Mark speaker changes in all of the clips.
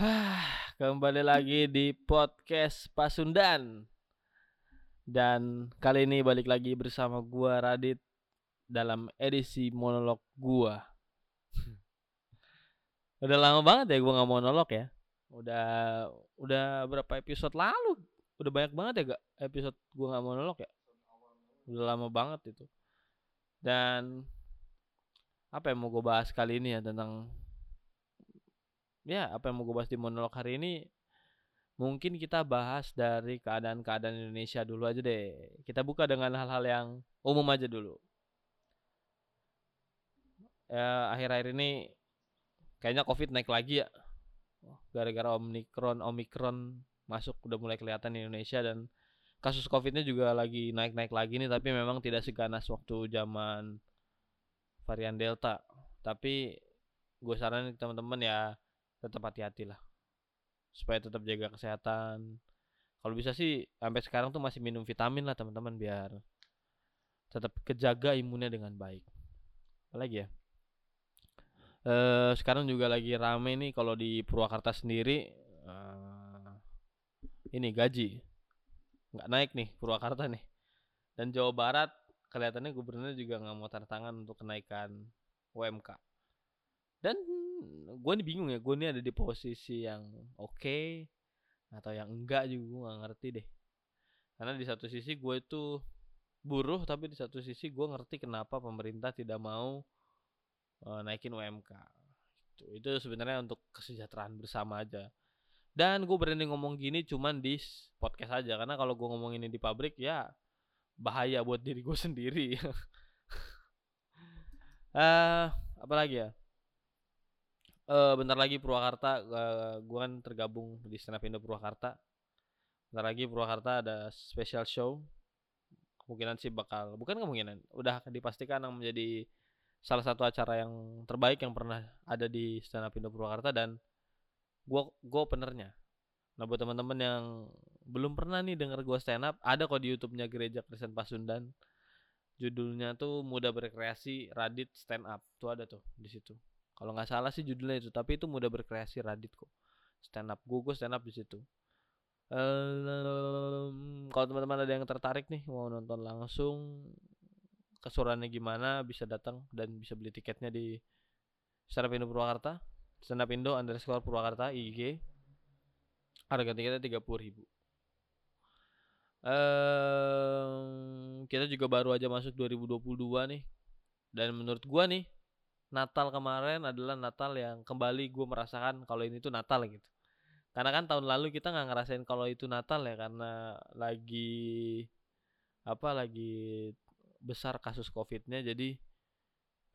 Speaker 1: Kembali lagi di podcast Pasundan. Dan kali ini balik lagi bersama gua Radit Dalam edisi monolog gua. Udah lama banget ya gua nggak monolog ya? Udah udah berapa episode lalu? Udah banyak banget ya gak episode gua nggak monolog ya? Udah lama banget itu. Dan apa yang mau gue bahas kali ini ya tentang ya apa yang mau gue bahas di monolog hari ini mungkin kita bahas dari keadaan-keadaan Indonesia dulu aja deh. Kita buka dengan hal-hal yang umum aja dulu. Ya akhir-akhir ini kayaknya covid naik lagi ya. Gara-gara omikron omikron masuk udah mulai kelihatan di Indonesia dan kasus covidnya juga lagi naik-naik lagi nih tapi memang tidak seganas waktu zaman varian delta. Tapi gue saranin teman-teman ya tetap hati-hati lah. Supaya tetap jaga kesehatan. Kalau bisa sih sampai sekarang tuh masih minum vitamin lah teman-teman biar tetap kejaga imunnya dengan baik. Apalagi ya? Eh sekarang juga lagi rame nih kalau di Purwakarta sendiri uh, ini gaji. Nggak naik nih Purwakarta nih. Dan Jawa Barat kelihatannya gubernur juga nggak mau tanda tangan untuk kenaikan UMK dan gue nih bingung ya gue nih ada di posisi yang oke okay, atau yang enggak juga gue nggak ngerti deh karena di satu sisi gue itu buruh tapi di satu sisi gue ngerti kenapa pemerintah tidak mau uh, naikin UMK itu itu sebenarnya untuk kesejahteraan bersama aja dan gue berani ngomong gini cuman di podcast aja karena kalau gue ngomong ini di pabrik ya bahaya buat diri gue sendiri. uh, apa lagi ya? Uh, bentar lagi Purwakarta, uh, gue kan tergabung di Stand Up Indo Purwakarta. Bentar lagi Purwakarta ada special show. Kemungkinan sih bakal, bukan kemungkinan, udah dipastikan yang menjadi salah satu acara yang terbaik yang pernah ada di Stand Up Indo Purwakarta dan gue gue openernya. Nah buat teman-teman yang belum pernah nih denger gue stand up ada kok di YouTube-nya Gereja Kristen Pasundan judulnya tuh muda berkreasi Radit stand up tuh ada tuh di situ kalau nggak salah sih judulnya itu tapi itu muda berkreasi Radit kok. Stand up gue stand up di situ. Um, kalau teman-teman ada yang tertarik nih mau nonton langsung kesurannya gimana bisa datang dan bisa beli tiketnya di Stand Up Indo Purwakarta. Stand Up Indo underscore Purwakarta IG harga tiketnya tiga puluh ribu. Um, kita juga baru aja masuk 2022 nih. Dan menurut gua nih, Natal kemarin adalah Natal yang kembali gue merasakan kalau ini tuh Natal gitu. Karena kan tahun lalu kita nggak ngerasain kalau itu Natal ya karena lagi apa lagi besar kasus covidnya jadi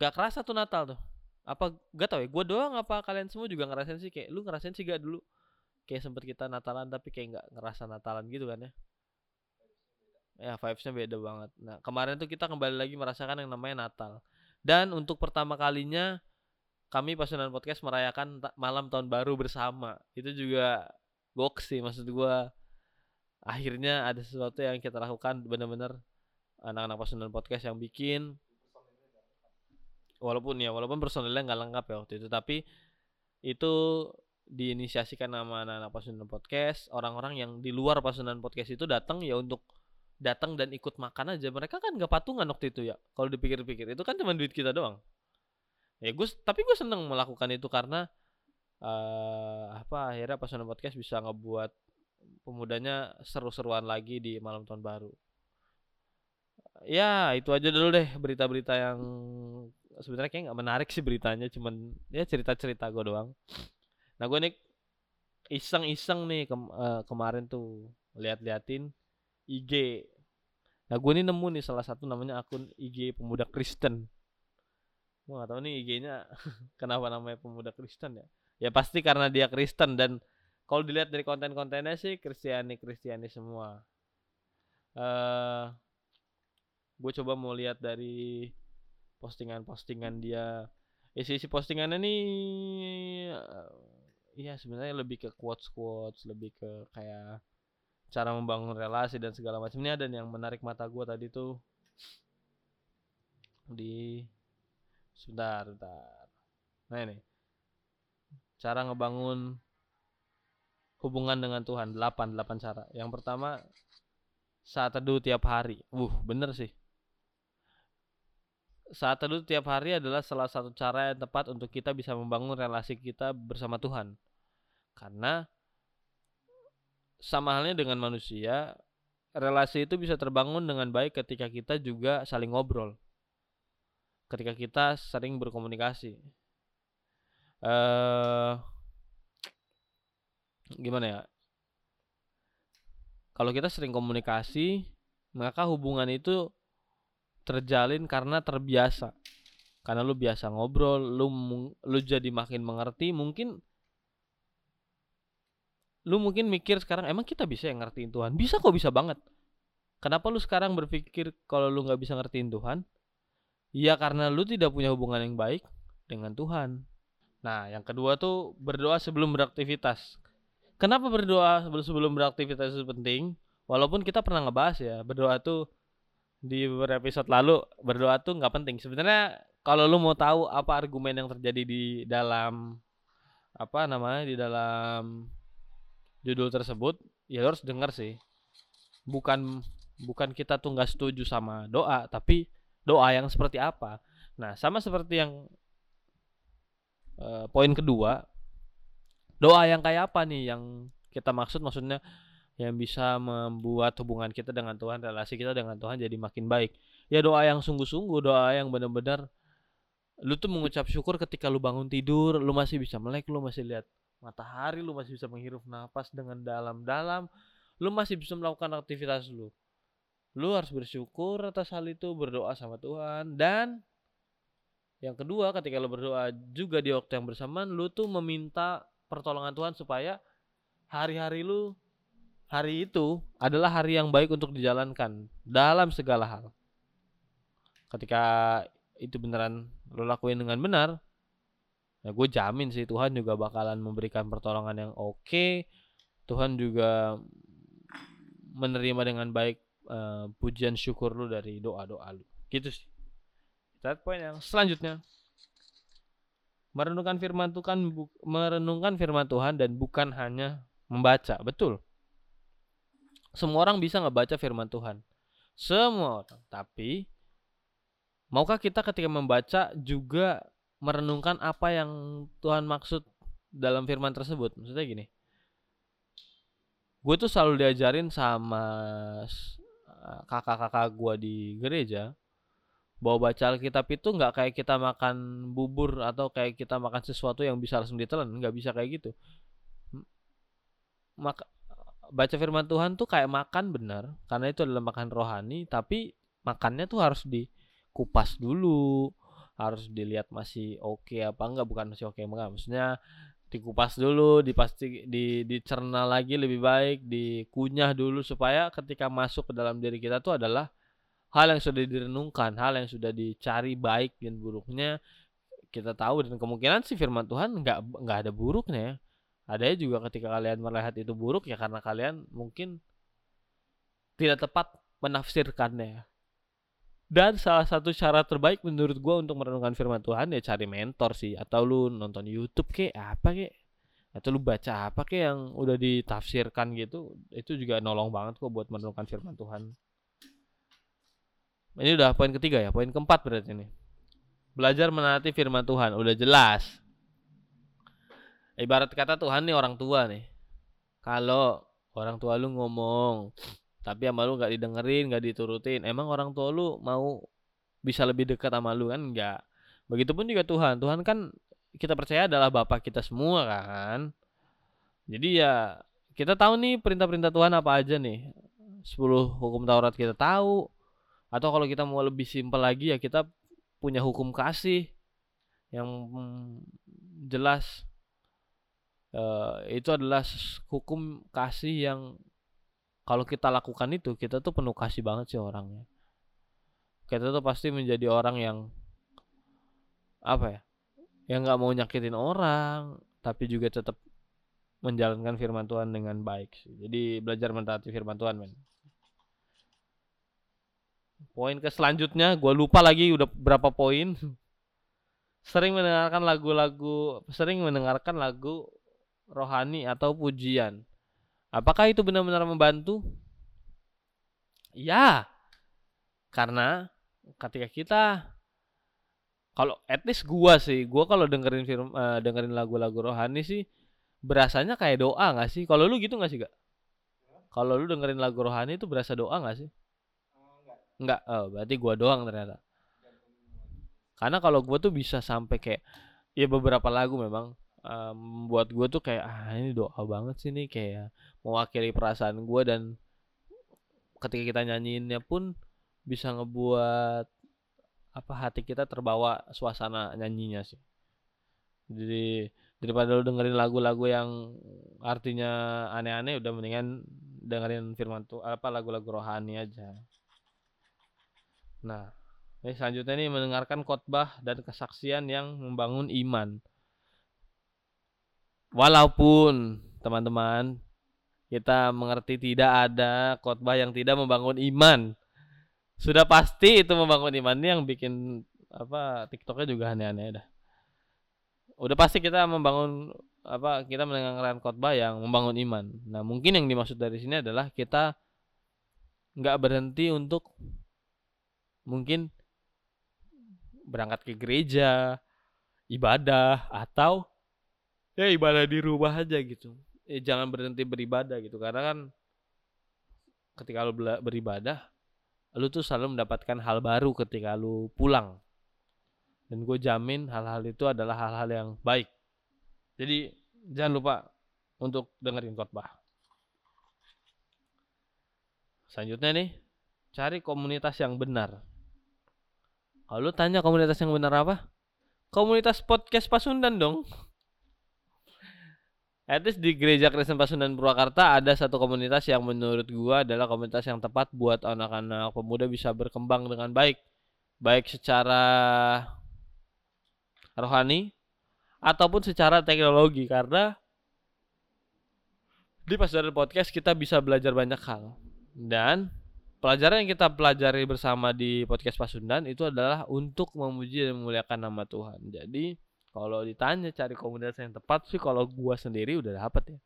Speaker 1: gak kerasa tuh Natal tuh. Apa gak tau ya gue doang apa kalian semua juga ngerasain sih kayak lu ngerasain sih gak dulu? Kayak sempet kita Natalan tapi kayak nggak ngerasa Natalan gitu kan ya? Ya vibesnya beda banget. Nah kemarin tuh kita kembali lagi merasakan yang namanya Natal dan untuk pertama kalinya kami Pasunan Podcast merayakan malam tahun baru bersama. Itu juga box sih maksud gua. Akhirnya ada sesuatu yang kita lakukan bener-bener anak-anak Pasunan Podcast yang bikin. Walaupun ya walaupun personilnya nggak lengkap ya waktu itu tapi itu diinisiasikan nama anak-anak Pasunan Podcast. Orang-orang yang di luar Pasunan Podcast itu datang ya untuk datang dan ikut makan aja mereka kan gak patungan waktu itu ya. Kalau dipikir-pikir itu kan cuma duit kita doang. Ya gue tapi gue seneng melakukan itu karena uh, apa akhirnya pas podcast bisa ngebuat pemudanya seru-seruan lagi di malam tahun baru. Ya itu aja dulu deh berita-berita yang sebenarnya kayak nggak menarik sih beritanya cuman ya cerita-cerita gue doang. Nah gue nih iseng-iseng nih ke, uh, kemarin tuh lihat-liatin IG. Nah gue nih nemu nih salah satu namanya akun IG pemuda Kristen. Gue gak tahu nih IG-nya kenapa namanya pemuda Kristen ya. Ya pasti karena dia Kristen dan kalau dilihat dari konten-kontennya sih Kristiani Kristiani semua. Uh, eh, gue coba mau lihat dari postingan-postingan dia. Isi isi postingannya nih, uh, ya sebenarnya lebih ke quotes quotes, lebih ke kayak cara membangun relasi dan segala macam ini ada yang menarik mata gue tadi tuh di sebentar, sebentar. Nah ini cara ngebangun hubungan dengan Tuhan. Delapan, delapan cara. Yang pertama saat teduh tiap hari. Uh, bener sih. Saat teduh tiap hari adalah salah satu cara yang tepat untuk kita bisa membangun relasi kita bersama Tuhan. Karena sama halnya dengan manusia, relasi itu bisa terbangun dengan baik ketika kita juga saling ngobrol. Ketika kita sering berkomunikasi. Eh gimana ya kalau kita sering komunikasi maka hubungan itu terjalin karena terbiasa karena lu biasa ngobrol lu lu jadi makin mengerti mungkin lu mungkin mikir sekarang emang kita bisa yang ngertiin Tuhan? Bisa kok bisa banget. Kenapa lu sekarang berpikir kalau lu nggak bisa ngertiin Tuhan? Ya karena lu tidak punya hubungan yang baik dengan Tuhan. Nah yang kedua tuh berdoa sebelum beraktivitas. Kenapa berdoa sebelum beraktivitas itu penting? Walaupun kita pernah ngebahas ya, berdoa tuh di beberapa episode lalu berdoa tuh nggak penting. Sebenarnya kalau lu mau tahu apa argumen yang terjadi di dalam apa namanya di dalam judul tersebut, ya lu harus dengar sih. Bukan bukan kita tuh nggak setuju sama doa, tapi doa yang seperti apa. Nah, sama seperti yang uh, poin kedua, doa yang kayak apa nih yang kita maksud maksudnya yang bisa membuat hubungan kita dengan Tuhan relasi kita dengan Tuhan jadi makin baik ya doa yang sungguh-sungguh doa yang benar-benar lu tuh mengucap syukur ketika lu bangun tidur lu masih bisa melek lu masih lihat matahari lu masih bisa menghirup nafas dengan dalam-dalam. Lu masih bisa melakukan aktivitas lu. Lu harus bersyukur atas hal itu berdoa sama Tuhan. Dan yang kedua ketika lu berdoa juga di waktu yang bersamaan lu tuh meminta pertolongan Tuhan supaya hari-hari lu hari itu adalah hari yang baik untuk dijalankan dalam segala hal. Ketika itu beneran lo lakuin dengan benar, ya gue jamin sih Tuhan juga bakalan memberikan pertolongan yang oke. Okay. Tuhan juga menerima dengan baik uh, pujian syukur lu dari doa-doa lu. Gitu sih. Kita poin yang selanjutnya. Merenungkan firman Tuhan merenungkan firman Tuhan dan bukan hanya membaca. Betul. Semua orang bisa ngebaca firman Tuhan. Semua orang. Tapi maukah kita ketika membaca juga merenungkan apa yang Tuhan maksud dalam firman tersebut? Maksudnya gini. Gue tuh selalu diajarin sama kakak-kakak gue di gereja bahwa baca Alkitab itu nggak kayak kita makan bubur atau kayak kita makan sesuatu yang bisa langsung ditelan nggak bisa kayak gitu maka baca firman Tuhan tuh kayak makan benar karena itu adalah makan rohani tapi makannya tuh harus dikupas dulu harus dilihat masih oke okay apa enggak bukan masih oke okay, enggak maksudnya dikupas dulu dipasti di dicerna lagi lebih baik dikunyah dulu supaya ketika masuk ke dalam diri kita tuh adalah hal yang sudah direnungkan, hal yang sudah dicari baik dan buruknya kita tahu dan kemungkinan sih firman Tuhan nggak nggak ada buruknya ya. Ada juga ketika kalian melihat itu buruk ya karena kalian mungkin tidak tepat menafsirkannya. Dan salah satu cara terbaik menurut gue untuk merenungkan firman Tuhan ya cari mentor sih atau lu nonton YouTube kek apa kek atau lu baca apa kek yang udah ditafsirkan gitu itu juga nolong banget kok buat merenungkan firman Tuhan. Ini udah poin ketiga ya, poin keempat berarti ini. Belajar menaati firman Tuhan, udah jelas. Ibarat kata Tuhan nih orang tua nih. Kalau orang tua lu ngomong, tapi sama lu nggak didengerin, nggak diturutin, emang orang tua lu mau bisa lebih dekat sama lu kan? Enggak. Begitupun juga Tuhan. Tuhan kan kita percaya adalah Bapak kita semua kan. Jadi ya kita tahu nih perintah-perintah Tuhan apa aja nih. 10 hukum Taurat kita tahu, atau kalau kita mau lebih simpel lagi ya kita punya hukum kasih yang jelas uh, itu adalah hukum kasih yang kalau kita lakukan itu kita tuh penuh kasih banget sih orangnya kita tuh pasti menjadi orang yang apa ya yang nggak mau nyakitin orang tapi juga tetap menjalankan firman Tuhan dengan baik jadi belajar mentaati firman Tuhan men Poin ke selanjutnya, gue lupa lagi udah berapa poin. Sering mendengarkan lagu-lagu, sering mendengarkan lagu rohani atau pujian. Apakah itu benar-benar membantu? Ya. Karena ketika kita kalau least gua sih, gua kalau dengerin film uh, dengerin lagu-lagu rohani sih berasanya kayak doa nggak sih? Kalau lu gitu nggak sih, Gak? Kalau lu dengerin lagu rohani itu berasa doa nggak sih? Enggak. Oh, berarti gua doang ternyata. Karena kalau gua tuh bisa sampai kayak ya beberapa lagu memang um, buat gue tuh kayak ah ini doa banget sih nih kayak mewakili perasaan gue dan ketika kita nyanyiinnya pun bisa ngebuat apa hati kita terbawa suasana nyanyinya sih. Jadi daripada lu dengerin lagu-lagu yang artinya aneh-aneh udah mendingan dengerin firman tuh apa lagu-lagu rohani aja. Nah ini selanjutnya nih mendengarkan khotbah dan kesaksian yang membangun iman Walaupun teman-teman kita mengerti tidak ada khotbah yang tidak membangun iman. Sudah pasti itu membangun iman ini yang bikin apa TikToknya juga aneh-aneh dah. Udah pasti kita membangun apa kita mendengarkan khotbah yang membangun iman. Nah mungkin yang dimaksud dari sini adalah kita nggak berhenti untuk mungkin berangkat ke gereja, ibadah atau ya ibadah di rumah aja gitu. Eh, jangan berhenti beribadah gitu. Karena kan ketika lu beribadah lu tuh selalu mendapatkan hal baru ketika lu pulang. Dan gue jamin hal-hal itu adalah hal-hal yang baik. Jadi jangan lupa untuk dengerin khotbah. Selanjutnya nih cari komunitas yang benar. Kalau lu tanya komunitas yang benar apa? Komunitas podcast Pasundan dong At least di Gereja Kristen Pasundan Purwakarta ada satu komunitas yang menurut gua adalah komunitas yang tepat buat anak-anak pemuda bisa berkembang dengan baik. Baik secara rohani ataupun secara teknologi karena di Pasundan Podcast kita bisa belajar banyak hal. Dan pelajaran yang kita pelajari bersama di podcast Pasundan itu adalah untuk memuji dan memuliakan nama Tuhan. Jadi kalau ditanya cari komunitas yang tepat sih kalau gua sendiri udah dapat ya.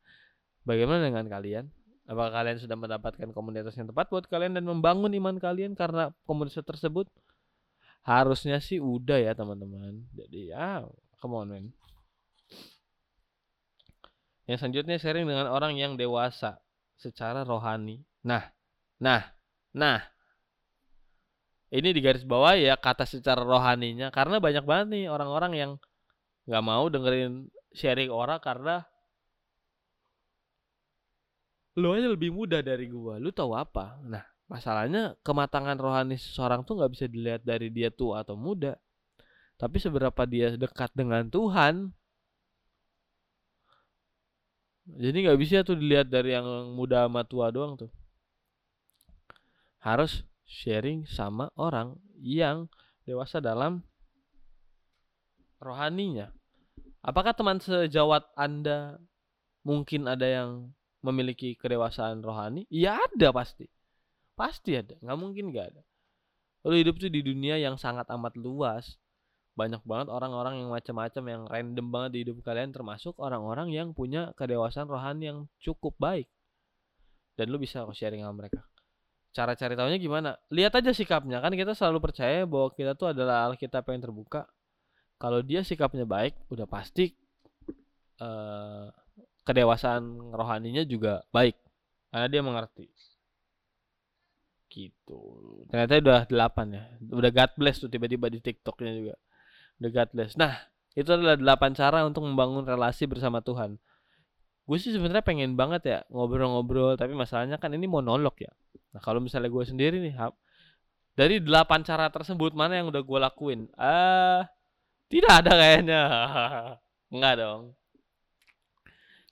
Speaker 1: Bagaimana dengan kalian? Apakah kalian sudah mendapatkan komunitas yang tepat buat kalian dan membangun iman kalian karena komunitas tersebut? Harusnya sih udah ya teman-teman. Jadi ya, come on man. Yang selanjutnya sharing dengan orang yang dewasa secara rohani. Nah, nah, nah. Ini di garis bawah ya kata secara rohaninya karena banyak banget nih orang-orang yang nggak mau dengerin sharing orang karena lu aja lebih muda dari gua lu tahu apa? Nah masalahnya kematangan rohani seseorang tuh nggak bisa dilihat dari dia tua atau muda. Tapi seberapa dia dekat dengan Tuhan jadi nggak bisa tuh dilihat dari yang muda sama tua doang tuh. Harus sharing sama orang yang dewasa dalam rohaninya Apakah teman sejawat Anda mungkin ada yang memiliki kedewasaan rohani? Iya ada pasti. Pasti ada, nggak mungkin nggak ada. Lu hidup tuh di dunia yang sangat amat luas. Banyak banget orang-orang yang macam-macam yang random banget di hidup kalian termasuk orang-orang yang punya kedewasaan rohani yang cukup baik. Dan lu bisa sharing sama mereka. Cara cari tahunya gimana? Lihat aja sikapnya. Kan kita selalu percaya bahwa kita tuh adalah Alkitab yang terbuka kalau dia sikapnya baik udah pasti uh, kedewasaan rohaninya juga baik. Karena dia mengerti. Gitu. Ternyata udah delapan ya. Udah God bless tuh tiba-tiba di TikToknya juga. Udah God bless. Nah itu adalah delapan cara untuk membangun relasi bersama Tuhan. Gue sih sebenarnya pengen banget ya ngobrol-ngobrol tapi masalahnya kan ini monolog ya. Nah kalau misalnya gue sendiri nih dari delapan cara tersebut mana yang udah gue lakuin? Ah uh, tidak ada kayaknya. Enggak dong.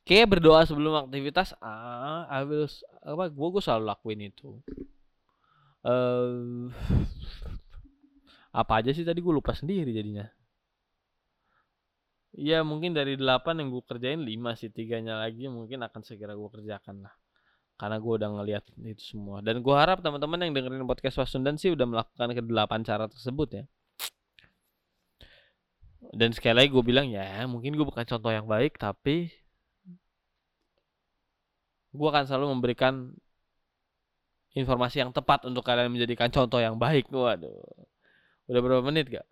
Speaker 1: Kayak berdoa sebelum aktivitas, ah, I will, apa, gue gue selalu lakuin itu. Uh, apa aja sih tadi gue lupa sendiri jadinya. Ya mungkin dari 8 yang gue kerjain 5 sih tiganya lagi mungkin akan segera gue kerjakan lah karena gue udah ngeliat itu semua dan gue harap teman-teman yang dengerin podcast Wasundan sih udah melakukan ke delapan cara tersebut ya dan sekali lagi gue bilang ya mungkin gue bukan contoh yang baik tapi gua akan selalu memberikan informasi yang tepat untuk kalian menjadikan contoh yang baik. Waduh. Udah berapa menit gak?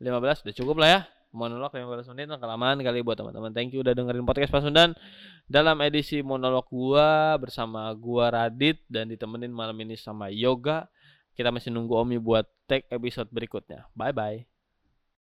Speaker 1: 15 udah cukup lah ya monolog 15 menit kelamaan kali buat teman-teman. Thank you udah dengerin podcast Pasundan dalam edisi monolog gua bersama gua Radit dan ditemenin malam ini sama Yoga. Kita masih nunggu Omi buat take episode berikutnya. Bye bye.